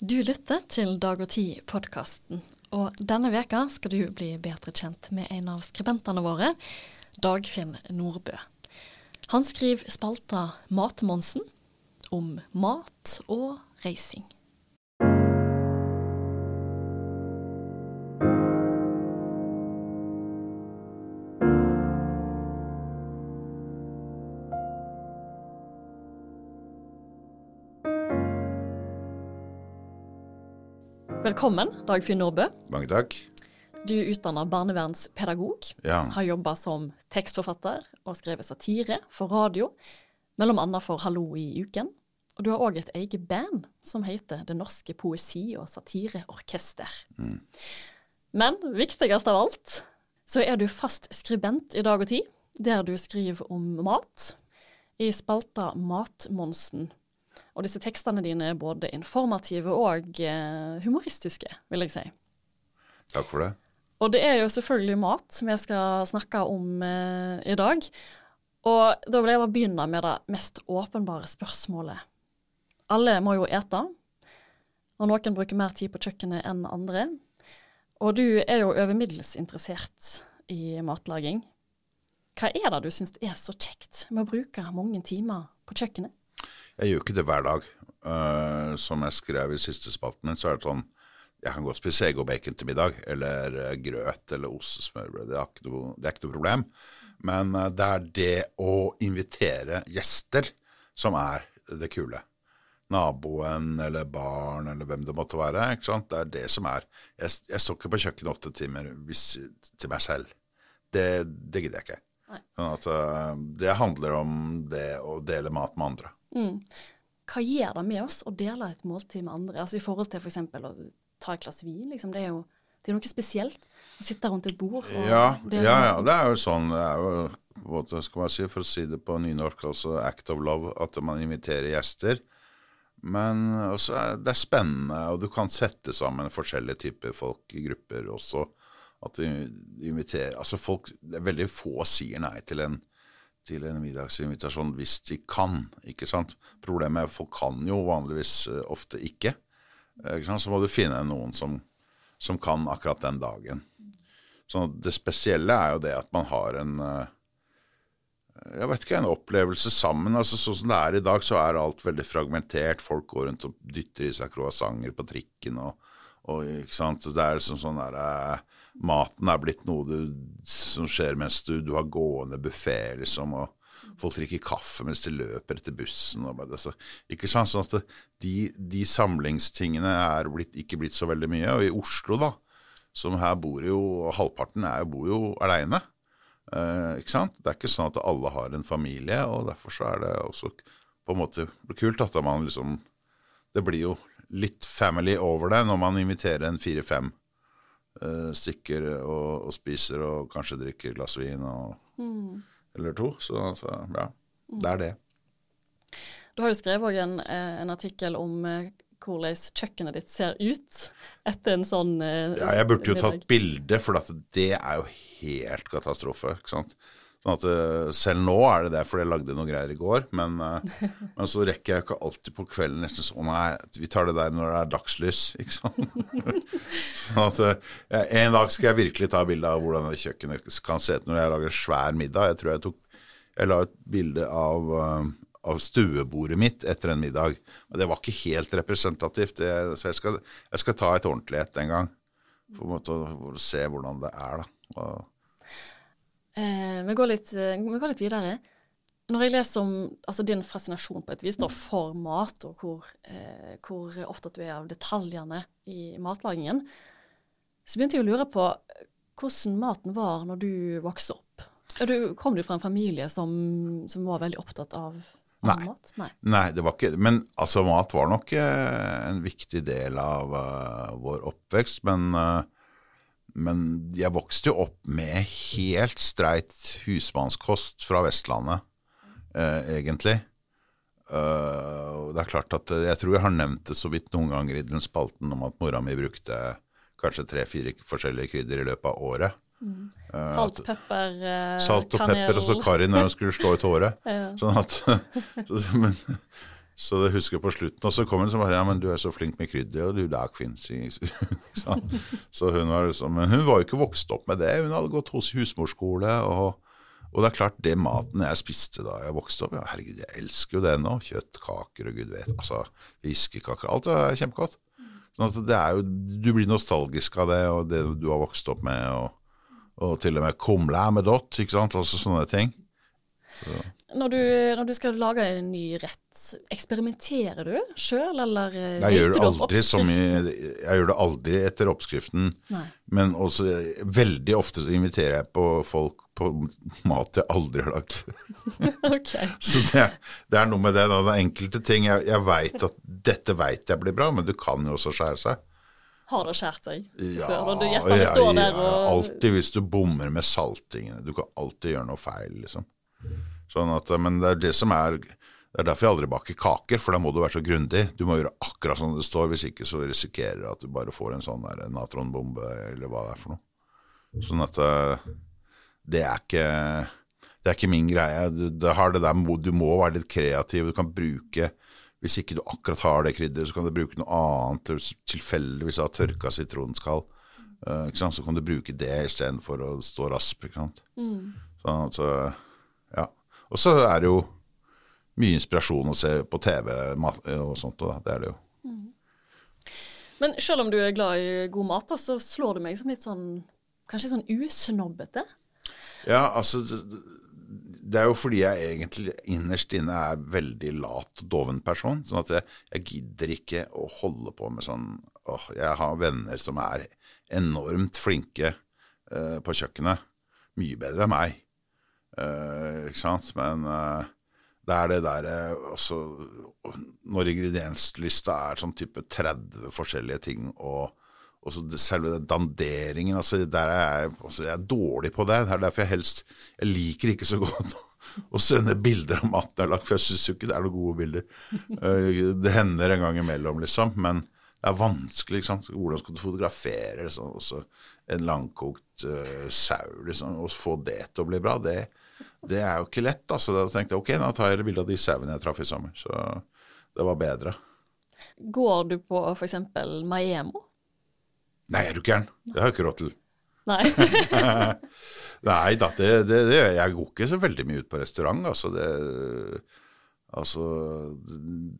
Du lytter til Dag og Tid-podkasten, og denne veka skal du bli bedre kjent med en av skribentene våre, Dagfinn Nordbø. Han skriver spalta Matmonsen om mat og reising. Velkommen, Dagfinn Nordbø. Mange takk. Du er utdanna barnevernspedagog, Ja. har jobba som tekstforfatter og skrevet satire for radio, mellom annet for Hallo i uken. Og du har òg et eget band som heter Det Norske Poesi- og Satireorkester. Men viktigst av alt så er du fast skribent i Dag og Tid, der du skriver om mat, i spalta Matmonsen. Og disse tekstene dine er både informative og eh, humoristiske, vil jeg si. Takk for det. Og det er jo selvfølgelig mat vi skal snakke om eh, i dag. Og da vil jeg bare begynne med det mest åpenbare spørsmålet. Alle må jo ete, og noen bruker mer tid på kjøkkenet enn andre. Og du er jo over middels interessert i matlaging. Hva er det du syns er så kjekt med å bruke mange timer på kjøkkenet? Jeg gjør ikke det hver dag. Uh, som jeg skrev i siste spalten min, så er det sånn Jeg kan godt spise egg og bacon til middag, eller uh, grøt eller ostesmørbrød. Det, er ikke noe- det er ikke noe problem. Men uh, det er det å invitere gjester som er det kule. Naboen eller barn eller hvem det måtte være. ikke sant? Det er det som er Jeg, jeg står ikke på kjøkkenet åtte timer hvis, til meg selv. Det, det gidder jeg ikke. Sånn at, det handler om det å dele mat med andre. Hva gjør det med oss å dele et måltid med andre? Altså I forhold til f.eks. å ta et glass vin. Liksom. Det er jo det er noe spesielt å sitte rundt et bord og Ja, dele ja, ja, det er jo sånn det er jo, på en måte, skal man si, For å si det på nynorsk, altså act of love, at man inviterer gjester. Men også, det er spennende, og du kan sette sammen forskjellige typer folk i grupper også. At du inviterer Altså folk Det er veldig få sier nei til en, til en middagsinvitasjon hvis de kan, ikke sant. Problemet er at folk kan jo vanligvis eh, ofte ikke. Eh, ikke? Så må du finne noen som, som kan akkurat den dagen. Så det spesielle er jo det at man har en eh, jeg vet ikke, en opplevelse sammen. altså Sånn som det er i dag, så er alt veldig fragmentert. Folk går rundt og dytter i seg croissanter på trikken. og, og ikke sant, Det er liksom sånn der, eh, Maten er blitt noe du, som skjer mens du, du har gående buffé, liksom. og Folk drikker kaffe mens de løper etter bussen. og bare, ikke sant, sånn at det, de, de samlingstingene er blitt, ikke blitt så veldig mye. Og i Oslo, da, som her bor jo Halvparten er, bor jo aleine. Eh, ikke sant? Det er ikke sånn at alle har en familie, og derfor så er det også på en måte kult at man liksom Det blir jo litt family over det når man inviterer en fire-fem eh, stykker og, og spiser og kanskje drikker et glass vin og, eller to. Så altså, ja, det er det. Du har jo skrevet en, eh, en artikkel om eh, hvordan kjøkkenet ditt ser ut etter en sånn eh, Ja, jeg burde jo middag. tatt bilde, for at det er jo helt katastrofe. ikke sant? Sånn at eh, Selv nå er det det, for jeg lagde noe greier i går. Men, eh, men så rekker jeg ikke alltid på kvelden nesten sånn Nei, vi tar det der når det er dagslys, ikke sant. sånn at eh, En dag skal jeg virkelig ta bilde av hvordan kjøkkenet kan se ut når jeg lager svær middag. Jeg tror jeg tok Jeg la et bilde av av stuebordet mitt etter en middag. Og det var ikke helt representativt, det, så jeg skal, jeg skal ta et ordentlig et en gang. For å se hvordan det er, da. Og, Eh, vi, går litt, eh, vi går litt videre. Når jeg leser om altså, din fascinasjon på et vis da, for mat, og hvor, eh, hvor opptatt du er av detaljene i matlagingen, så begynte jeg å lure på eh, hvordan maten var når du vokste opp. Du, kom du fra en familie som, som var veldig opptatt av, Nei. mat? Nei. nei, det var ikke Men altså, mat var nok eh, en viktig del av uh, vår oppvekst. Men, eh, men jeg vokste jo opp med helt streit husmannskost fra Vestlandet, eh, egentlig. Uh, det er klart at eh, Jeg tror jeg har nevnt det så vidt noen ganger i den spalten om at mora mi brukte kanskje tre-fire forskjellige krydder i løpet av året. Salt, pepper, uh, Salt og kanel. pepper og så karri når hun skulle slå ut håret. Ja. Sånn at så, men, Så det husker jeg på slutten. Og så kom hun og bare Ja, men du er så flink med krydder, og du Dagfinn. så hun var liksom Men hun var jo ikke vokst opp med det. Hun hadde gått hos husmorskole. og og det er klart, det maten jeg spiste da jeg vokste opp ja, Herregud, jeg elsker jo det nå. Kjøttkaker og gud vet. Altså, fiskekaker. Alt er kjempegodt. Sånn at det er jo, Du blir nostalgisk av det og det du har vokst opp med. Og, og til og med kumle med dott, ikke sant. Altså sånne ting. Når, du, når, du, skal lage en ny rett, eksperimenterer du sjøl, eller eh, jeg gjør, det aldri som i, jeg gjør det aldri etter oppskriften, Nei. men også veldig ofte så inviterer jeg på folk på mat jeg aldri har lagd okay. Så det, det, er noe med det. Da. Det er enkelte ting jeg, jeg veit at dette veit jeg blir bra, men du kan jo også skjære seg. Har det skjært seg ja, før? Ja, der og Alltid hvis du bommer med saltingene. Du kan alltid gjøre noe feil, liksom. Sånn at, men det er det som er det er derfor jeg aldri baker kaker, for da må du være så grundig. Du må gjøre akkurat som det står, hvis ikke så risikerer du at du bare får en sånn natronbombe, eller hva det er for noe. Sånn at eh, det er ikke det er ikke min greie. Du, det det der, du må være litt kreativ. Du kan bruke Hvis ikke du akkurat har det krydderet, så kan du bruke noe annet. Tilfeldigvis har tørka sitronskall. Uh, så kan du bruke det istedenfor å stå rasp. Ikke sant? Mm. Sånn, altså, ja. Og så er det jo mye inspirasjon å se på TV og sånt. Og det er det jo. Mm. Men selv om du er glad i god mat, så slår du meg som litt sånn Kanskje sånn usnobbete? Ja, altså det er jo fordi jeg egentlig innerst inne er veldig lat og doven person. sånn at jeg, jeg, gidder ikke å holde på med sånn åh, Jeg har venner som er enormt flinke uh, på kjøkkenet. Mye bedre enn meg. Uh, ikke sant? Men uh, det er det derre altså, Når ingredienslista er sånn type 30 forskjellige ting og og så selve danderingen altså, der er jeg, altså, jeg er dårlig på det. Det er derfor jeg helst Jeg liker ikke så godt å sende bilder av maten jeg har lagt, for jeg syns jo ikke det er noen gode bilder. Eh, det hender en gang imellom, liksom, men det er vanskelig. Ikke sant? Hvordan skal du fotografere liksom, en langkokt uh, sau liksom, og få det til å bli bra? Det, det er jo ikke lett. Altså. Da tenkte jeg ok, nå tar jeg bilde av de sauene jeg traff i sommer. Så det var bedre. Går du på f.eks. Maiemo? Nei, er du gæren? Det har jeg ikke råd til. Nei. Nei da, det, det, det, jeg går ikke så veldig mye ut på restaurant. Altså, det, altså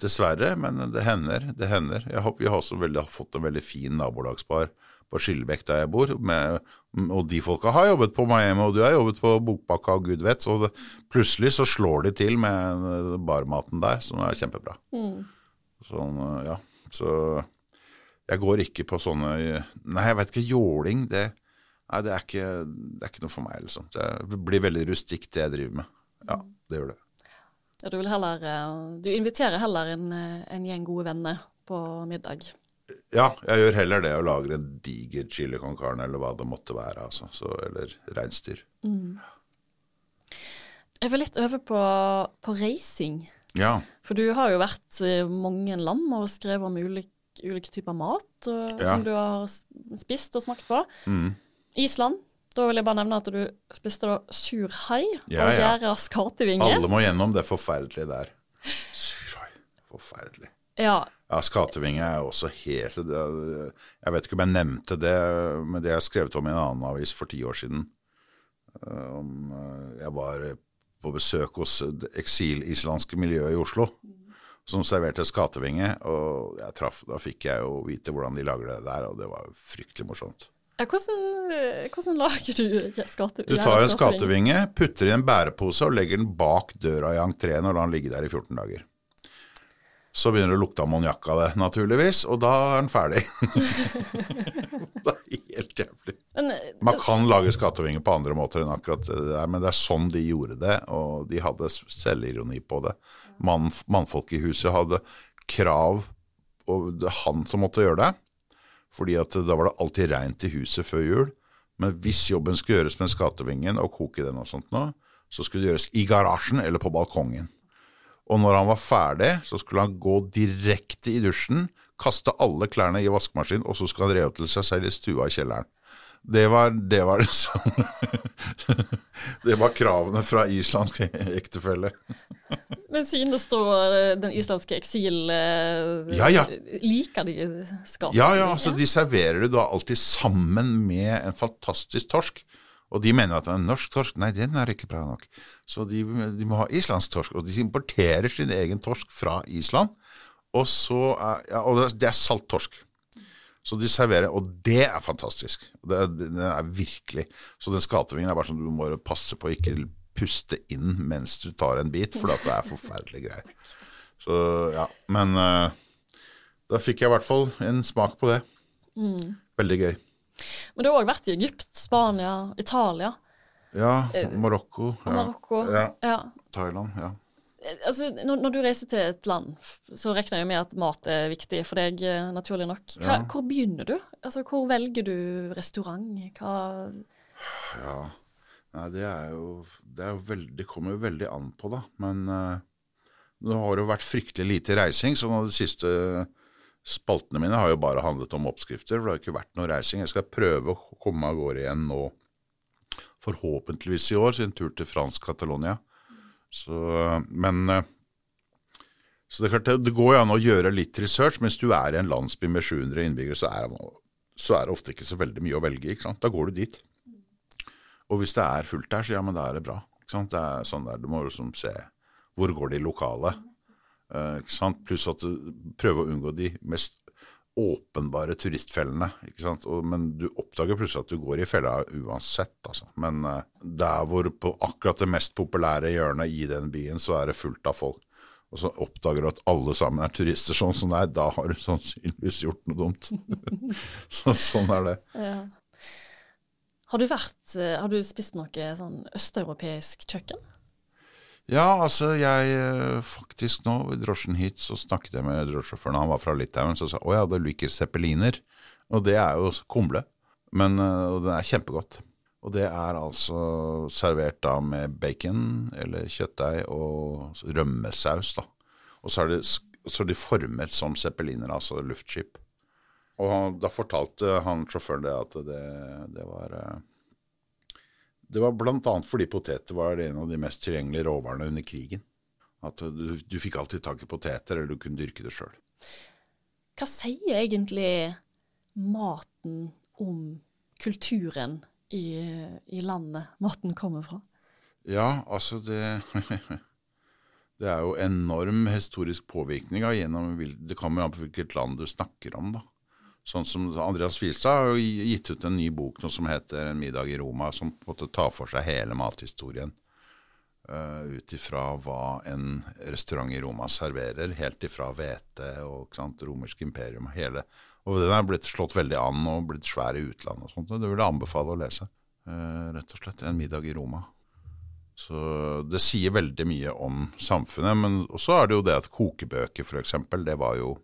Dessverre, men det hender. Det hender. Jeg har, vi har også veldig, fått en veldig fin nabolagsbar på Skillebekk der jeg bor. Med, og de folka har jobbet på Miami, og du har jobbet på Bokbakka og gud vet. Så det, plutselig så slår de til med barmaten der, som er kjempebra. Mm. Sånn, ja. Så jeg går ikke på sånne Nei, jeg vet ikke. Jåling, det, nei, det, er ikke, det er ikke noe for meg, liksom. Det blir veldig rustikt, det jeg driver med. Ja, det gjør det. Ja, du, heller, eh, du inviterer heller en, eh, en, gjeng gode venner på middag? Ja, jeg gjør heller det å lage en diger chili con carne eller hva det måtte være. Altså. Så, eller reinsdyr. Mm. Jeg vil litt over på, på reising. Ja. For du har jo vært i mange land og skrevet om ulike ulike typer mat og, ja. som du har spist og smakt på. Mm. Island. Da vil jeg bare nevne at du spiste da sur hai ja, og gjæras skatevinge. Alle må gjennom det forferdelige der. Surhai. Forferdelig. Ja. ja, skatevinge er også helt Jeg vet ikke om jeg nevnte det, men det jeg skrevet om i en annen avis for ti år siden. Eh, eh, jeg var på besøk hos det eksilislandske miljøet i Oslo. Som serverte skatevinge. Og traff, da fikk jeg jo vite hvordan de lager det der, og det var fryktelig morsomt. Ja, hvordan, hvordan, lager du skatevinge? Du tar en skatevinge, putter i en bærepose og legger den bak døra i entreen og lar den ligge der i 14 dager. Så begynner det å lukte ammoniakk av det, naturligvis, og da er den ferdig. det er helt jævlig. Eh, Man kan lage skatevinger på andre måter enn akkurat det der, men det er sånn de gjorde det, og de hadde selvironi på det mann, mannfolk i huset hadde krav, og det han som måtte gjøre det. Fordi at da var det alltid reint i huset før jul. Men hvis jobben skulle gjøres med skatevingen og koke den og sånt nå, så skulle det gjøres i garasjen eller på balkongen. Og når han var ferdig, så skulle han gå direkte i dusjen, kaste alle klærne i vaskemaskinen, og så skulle han re til seg selv i stua i kjelleren. Det var det var liksom Det var kravene fra islandsk ektefelle. Men synes da eh, den islandske eksil eh, Ja, ja. Liker de skapet? Ja, ja, altså de serverer det da alltid sammen med en fantastisk torsk. Og de mener at en norsk torsk, nei, den er ikke bra nok. Så de, de må ha islandsk torsk. Og de importerer sin egen torsk fra Island. Og, så er, ja, og det er salt torsk. Så de serverer, og det er fantastisk. Det, det, det er virkelig Så den skatevingen er bare sånn du må passe på å ikke puste inn mens du tar en bit, for det er forferdelige greier. Så ja, men uh, da fikk jeg i hvert fall en smak på det. Mm. Veldig gøy. Men du har òg vært i Egypt, Spania, Italia. Ja, Marokko. Og Marokko. Ja. Ja. Thailand. ja. Altså, når, når, du reiser til et land, så regner jeg med at mat er viktig for deg, eh, naturlig nok. Hva, Ja. Hvor begynner du? Altså, Hvor velger du restaurant? Hva Ja, Nei, det er jo, det, er jo veldig, det kommer jo veldig an på, da. Men uh, det har jo vært fryktelig lite reising, så de siste spaltene mine har jo bare handlet om oppskrifter. For det har ikke vært noe reising. Jeg skal prøve å komme av gårde igjen nå, forhåpentligvis i år, sin tur til fransk Catalonia. Så, men eh, så det, klart, det, går jo an å gjøre litt research. Mens du er i en landsby med 700 innbyggere, så er, så er det ofte ikke så veldig mye å velge. Da går du dit. Og hvis det er fullt der, så ja, men da er det bra. Det er sånn der, Du må liksom se hvor går de lokale. Eh? Pluss at du prøver å unngå de mest åpenbare turistfellene. Og, men du oppdager plutselig at du går i fella uansett. altså. Men uh, der hvor på akkurat det mest populære hjørnet i den byen, så er det fullt av folk. Og så oppdager du at alle sammen er turister, sånn som det. Da har du sannsynligvis gjort noe dumt. så, sånn er det. ja. Har du vært eh, Har du spist noe sånn østeuropeisk kjøkken? Ja, altså jeg eh, faktisk nå i drosjen hit så snakket jeg med drosjesjåføren, han var fra Litauen, så sa å ja, du liker zeppeliner. Og det er jo kumle, men eh, og det er kjempegodt. Og det er altså servert da med bacon eller kjøttdeig og rømmesaus, da. Og så er det, så de formet som zeppeliner, altså luftskip. Og da fortalte han sjåføren det at det, det var eh, det var bl.a. fordi poteter var en av de mest tilgjengelige råvarene under krigen. At du, du fikk alltid tak i poteter, eller du kunne dyrke det sjøl. Hva sier egentlig maten om kulturen i, i landet maten kommer fra? Ja, altså det Det er jo enorm historisk påvirkning av gjennom Det kommer an på hvilket land du snakker om, da. Sånn som Andreas Filstad har jo gitt ut en ny bok noe som heter 'En middag i Roma', som på en måte tar for seg hele mathistorien. Uh, Ut ifra hva en restaurant i Roma serverer, helt ifra hvete og sant, romersk imperium. og hele. Og den er blitt slått veldig an og blitt svær i utlandet og sånt. og Det vil jeg anbefale å lese. Uh, rett og slett 'En middag i Roma'. Så det sier veldig mye om samfunnet. Men også er det jo det at kokebøker, f.eks., det var jo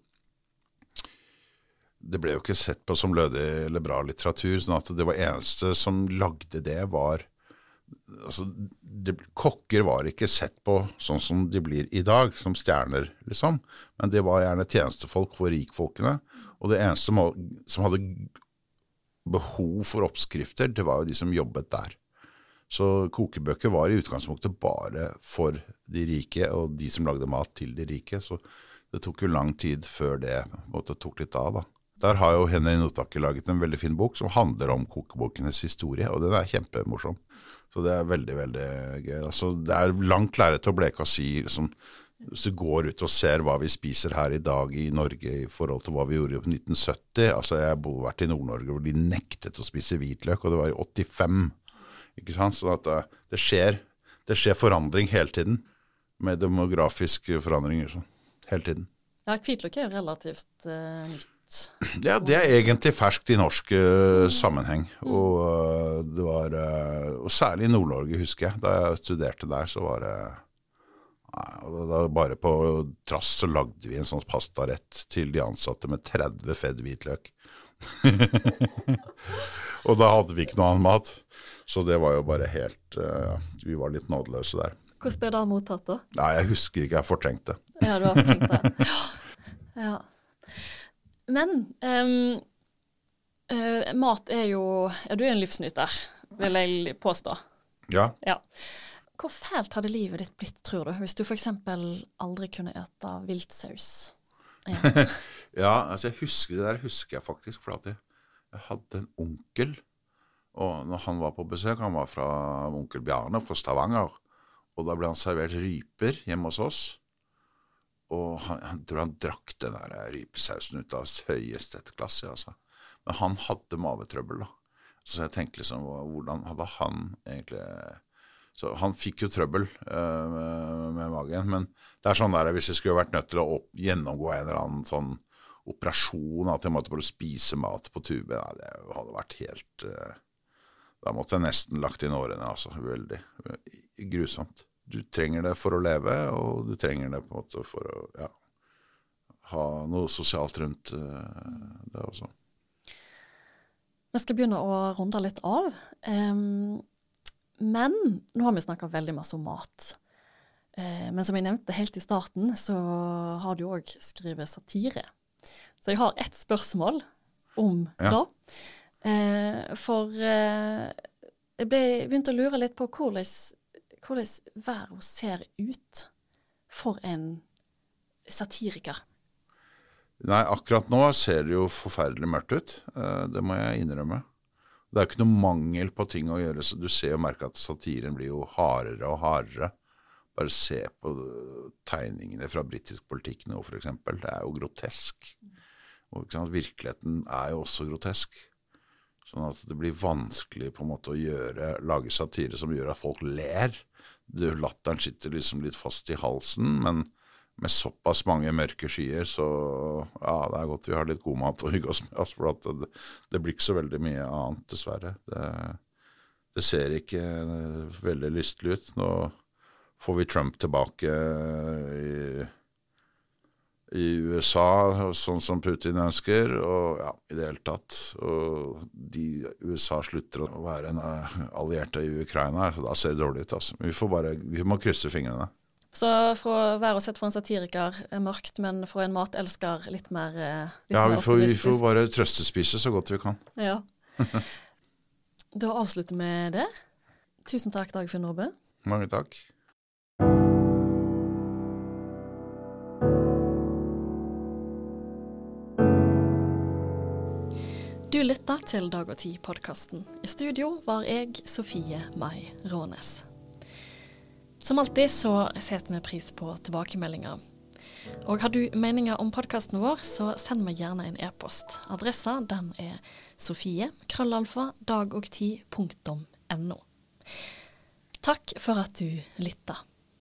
Det ble jo ikke sett på som lødig eller bra litteratur. sånn at det var eneste som lagde det, var altså, det, Kokker var ikke sett på sånn som de blir i dag, som stjerner, liksom. Men det var gjerne tjenestefolk for rikfolkene. Og det eneste som, hadde behov for oppskrifter, det var jo de som jobbet der. Så kokebøker var i utgangspunktet bare for de rike, og de som lagde mat til de rike. Så det tok jo lang tid før det måtte, tok litt av. da. Der har jo Henry Notakke laget en veldig fin bok som handler om kokebokenes historie, og den er kjempemorsom. Så det er veldig, veldig gøy. Altså, det er langt lerret å bleke å si liksom, Hvis du går ut og ser hva vi spiser her i dag i Norge i forhold til hva vi gjorde på 1970 altså Jeg har vært i Nord-Norge hvor de nektet å spise hvitløk, og det var i 85. Ikke sant? Så det, det, skjer, det skjer forandring hele tiden, med demografiske forandringer. Sånn. hele tiden. Ja, Hvitløk er jo relativt uh, nytt. Ja, det er egentlig ferskt i norsk uh, sammenheng. Og, uh, det var, uh, og særlig i Nord-Norge, husker jeg. Da jeg studerte der, så var det da, Bare på trass så lagde vi en sånn pastarett til de ansatte med 30 fedd hvitløk. og da hadde vi ikke noe annen mat. Så det var jo bare helt uh, Vi var litt nådeløse der. Hvordan ble det mottatt, da? Nei, jeg husker ikke, jeg fortrengte. Ja, du har fortrengt det. Ja. Men um, uh, mat er jo Ja, du er en livsnyter, vil jeg påstå. Ja. Ja. Hvor fælt hadde livet ditt blitt, tror du, hvis du f.eks. aldri kunne ete viltsaus? Ja. ja, altså jeg husker det der husker jeg faktisk, for at jeg, hadde en onkel. Og når han var på besøk, han var fra onkel Bjarne fra Stavanger, og da ble han servert ryper hjemme hos oss. Og han, han tror han drakk den der rypesausen ut av høyeste klasse. Altså. Men han hadde mavetrøbbel, da. Så jeg tenkte liksom, hvordan hadde han egentlig Så han fikk jo trøbbel øh, med, med, magen. Men det er sånn der, hvis jeg skulle vært nødt til å opp, gjennomgå en eller annen sånn operasjon, at jeg måtte bare spise mat på tube, nei, det hadde vært helt øh, Da måtte jeg nesten lagt inn årene, altså. Veldig grusomt. Du trenger det for å leve, og du trenger det på en måte for å ja, ha noe sosialt rundt det også. Vi skal begynne å runde litt av. Um, men nå har vi snakka veldig masse om mat. Uh, men som jeg nevnte helt i starten, så har du òg skrevet satire. Så jeg har ett spørsmål om ja. det. Uh, for uh, jeg ble, begynte å lure litt på hvordan, hvordan verden ser ut for en satiriker. Nei, akkurat nå ser det jo forferdelig mørkt ut. Eh, det må jeg innrømme. Det er ikke noe mangel på ting å gjøre, så du ser jo merke at satiren blir jo hardere og hardere. Bare se på tegningene fra britisk politikk nå, f.eks. Det er jo grotesk. Og Virkeligheten er jo også grotesk. Sånn at det blir vanskelig på en måte å gjøre, lage satire som gjør at folk ler. Latteren sitter liksom litt fast i halsen, men med såpass mange mørke skyer, så ja, det er godt vi har litt god mat å hygge oss med. Altså, for det, det, blir ikke så veldig mye annet, dessverre. Det, det ser ikke veldig lystelig ut. Nå får vi Trump tilbake i, i USA, sånn som Putin ønsker, og ja, i det hele tatt. Og de USA slutter å være en allierte i Ukraina, så da ser det dårlig ut. Altså. Vi, får bare, vi må krysse fingrene. Så fra å være sett for en satiriker er mørkt, men for en matelsker litt mer eh, litt Ja, vi får, vi får, bare trøstespise så godt vi kan. Ja. da avslutter vi det. Tusen takk, Dagfinn Nordbø. Mange takk. Du lytta til Dag og Tid-podkasten. I studio var jeg, Sofie Mai Rånes. Som alltid så setter vi pris på tilbakemeldinger. Og har du meninger om podkasten vår, så send meg gjerne en e-post. Adressa den er sofie.krøllalfa.dagogti.no. Takk for at du lytta.